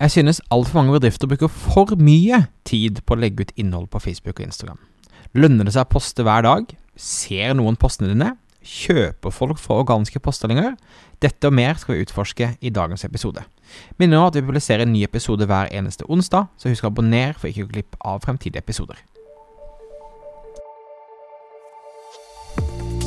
Jeg synes altfor mange bedrifter bruker for mye tid på å legge ut innhold på Facebook og Instagram. Lønner det seg å poste hver dag? Ser noen postene dine? Kjøper folk fra organiske posteldinger? Dette og mer skal vi utforske i dagens episode. Minner om at vi publiserer en ny episode hver eneste onsdag, så husk å abonnere for ikke å gå glipp av fremtidige episoder.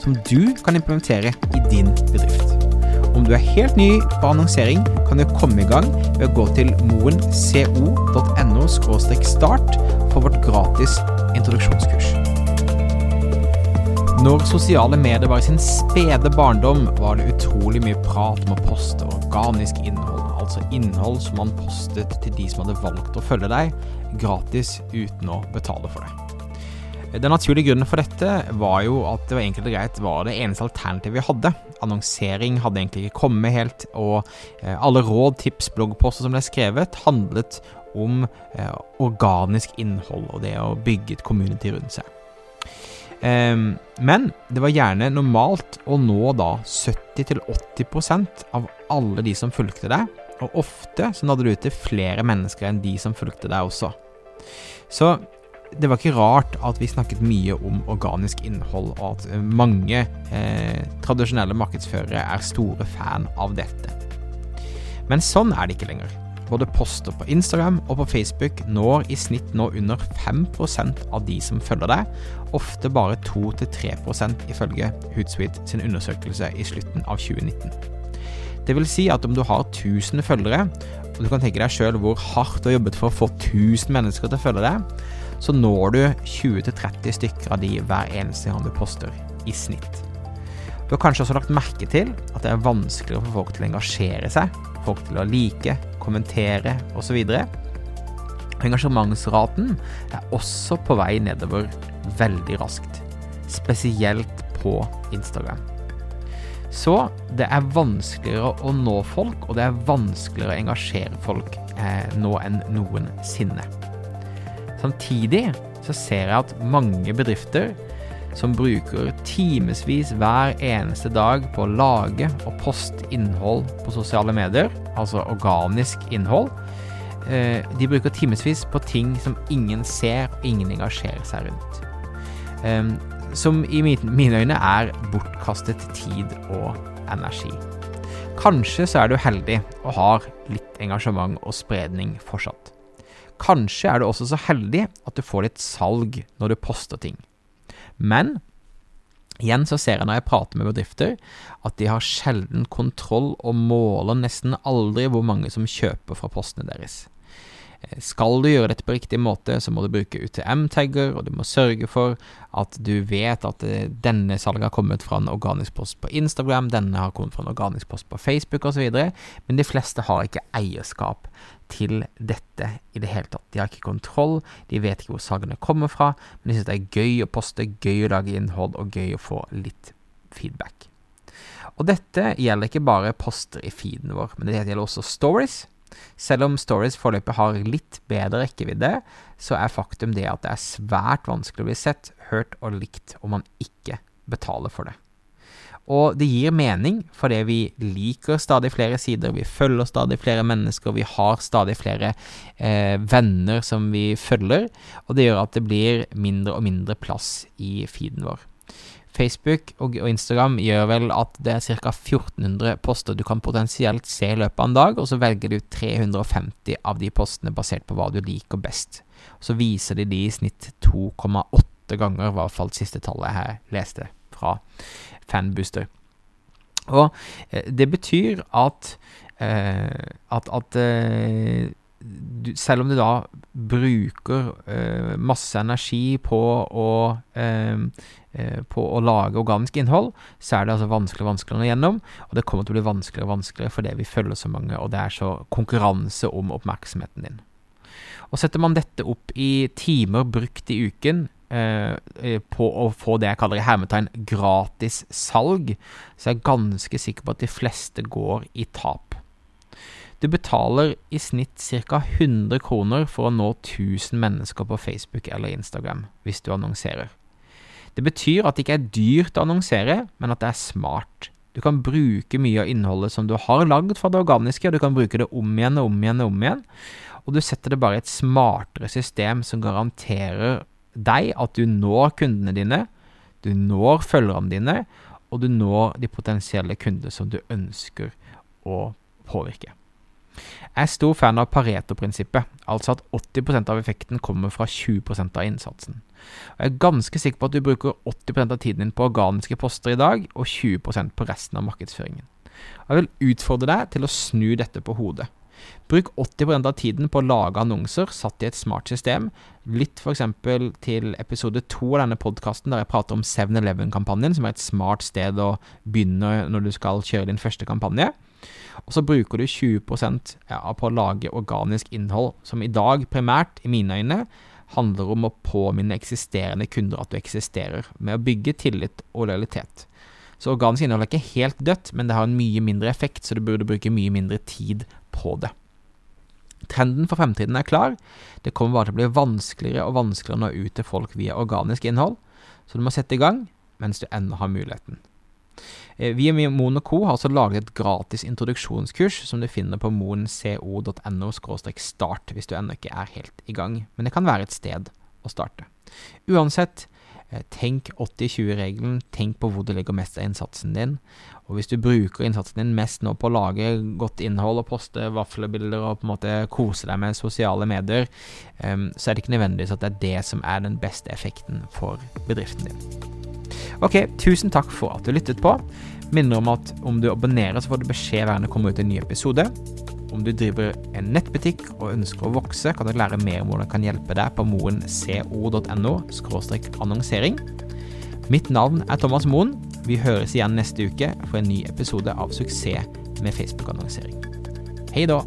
som du kan implementere i din bedrift. Om du er helt ny på annonsering, kan du komme i gang ved å gå til moenco.no start for vårt gratis introduksjonskurs. Når sosiale medier var i sin spede barndom, var det utrolig mye prat om å poste organisk innhold, altså innhold som man postet til de som hadde valgt å følge deg, gratis uten å betale for det. Den naturlige grunnen for dette var jo at det var enkelt og greit var det eneste alternativet vi hadde. Annonsering hadde egentlig ikke kommet helt, og eh, alle råd, tips, bloggposter som ble skrevet, handlet om eh, organisk innhold og det å bygge et community rundt seg. Um, men det var gjerne normalt å nå da 70-80% av alle de som fulgte deg, og ofte så nådde du ut til flere mennesker enn de som fulgte deg også. Så det var ikke rart at vi snakket mye om organisk innhold, og at mange eh, tradisjonelle markedsførere er store fan av dette. Men sånn er det ikke lenger. Både poster på Instagram og på Facebook når i snitt nå under 5% av de som følger deg, ofte bare 2-3% ifølge Hootsuite sin undersøkelse i slutten av 2019. Det vil si at om du har 1000 følgere, og du kan tenke deg sjøl hvor hardt du har jobbet for å få 1000 mennesker til å følge deg, så når du 20-30 stykker av de hver eneste gang du poster, i snitt. Du har kanskje også lagt merke til at det er vanskeligere for folk til å engasjere seg, folk til å like, kommentere osv. Engasjementsraten er også på vei nedover veldig raskt, spesielt på Instagram. Så det er vanskeligere å nå folk, og det er vanskeligere å engasjere folk eh, nå enn noensinne. Samtidig så ser jeg at mange bedrifter som bruker timevis hver eneste dag på å lage og poste innhold på sosiale medier, altså organisk innhold, eh, de bruker timevis på ting som ingen ser og ingen engasjerer seg rundt. Som i mine øyne er bortkastet tid og energi. Kanskje så er du heldig og har litt engasjement og spredning fortsatt. Kanskje er du også så heldig at du får litt salg når du poster ting. Men igjen så ser jeg når jeg prater med bedrifter, at de har sjelden kontroll og måler nesten aldri hvor mange som kjøper fra postene deres. Eh, skal du gjøre dette på riktig måte, så må du bruke UTM-tagger, og du må sørge for at du vet at eh, denne salget har kommet fra en organisk post på Instagram, denne har kommet fra en organisk post på Facebook osv., men de fleste har ikke eierskap til dette i det hele tatt. De har ikke kontroll, de vet ikke hvor salgene kommer fra, men de synes det er gøy å poste, gøy å lage innhold og gøy å få litt feedback. Og dette gjelder ikke bare poster i feeden vår, men det gjelder også stories. Selv om stories foreløpig har litt bedre rekkevidde, så er faktum det at det er svært vanskelig å bli sett, hørt og likt om man ikke betaler for det. Og det gir mening fordi vi liker stadig flere sider, vi følger stadig flere mennesker, vi har stadig flere eh, venner som vi følger, og det gjør at det blir mindre og mindre plass i feeden vår. Facebook og, og Instagram gjør vel at det er ca. 1400 poster du kan potensielt se i løpet av en dag, og så velger du 350 av de postene basert på hva du liker best. Så viser de de i snitt 2,8 ganger, i hvert fall siste tallet jeg leste fra Fanbooster. Og eh, det betyr at, eh, at, at eh, du, selv om du da bruker uh, masse energi på å, uh, uh, på å lage organisk innhold, så er det altså vanskeligere og vanskeligere å nå gjennom. Og det kommer til å bli vanskeligere og vanskeligere fordi vi følger så mange, og det er så konkurranse om oppmerksomheten din. Og setter man dette opp i timer brukt i uken eh, på å få det jeg kaller i hermetegn gratis salg, så er jeg ganske sikker på at de fleste går i tap. Du betaler i snitt ca. 100 kroner for å nå 1000 mennesker på Facebook eller Instagram hvis du annonserer. Det betyr at det ikke er dyrt å annonsere, men at det er smart. Du kan bruke mye av innholdet som du har lagd fra det organiske, og du kan bruke det om igjen og om igjen og om igjen. Og du setter det bare i et smartere system som garanterer deg at du når kundene dine, du når følgerne dine, og du når de potensielle kunder som du ønsker å påvirke. Jeg er stor fan av Pareto-prinsippet, altså at 80% av effekten kommer fra 20 av innsatsen. Og Jeg er ganske sikker på at du bruker 80% av tiden din på organiske poster i dag, og 20% på resten av markedsføringen. Jeg vil utfordre deg til å snu dette på hodet. Bruk 80% av tiden på å lage annonser satt i et smart system. Lytt f.eks. til episode to av denne podkasten der jeg prater om 7-Eleven-kampanjen, som er et smart sted å begynne når du skal kjøre din første kampanje. Og så bruker du 20% ja, på å lage organisk innhold, som i dag primært, i mine øyne, handler om å påminne eksisterende kunder at du eksisterer, med å bygge tillit og lojalitet. Så organisk innhold er ikke helt dødt, men det har en mye mindre effekt, så du burde bruke mye mindre tid på det. Trenden for fremtiden er klar. Det kommer bare til å bli vanskeligere og vanskeligere å nå ut til folk via organisk innhold, så du må sette i gang mens du ennå har muligheten. Eh, vi i Co. har også laget et gratis introduksjonskurs som du finner på moenco.no start hvis du ennå ikke er helt i gang, men det kan være et sted å starte. Uansett, tenk 80-20-regelen, tenk på hvor du legger mest av innsatsen din, og hvis du bruker innsatsen din mest nå på å lage godt innhold og poste vaflebilder og på en måte kose deg med sosiale medier, eh, så er det ikke nødvendigvis at det er det som er den beste effekten for bedriften din. Ok, tusen takk for at du lyttet på. Minner om at om du abonnerer, så får du beskjed hver gang det kommer ut en ny episode. Om du driver en nettbutikk og ønsker å vokse, kan du lære mer om hvordan jeg kan hjelpe deg på moenco.no annonsering. Mitt navn er Thomas Moen. Vi høres igjen neste uke for en ny episode av Suksess med Facebook-annonsering. Hei da!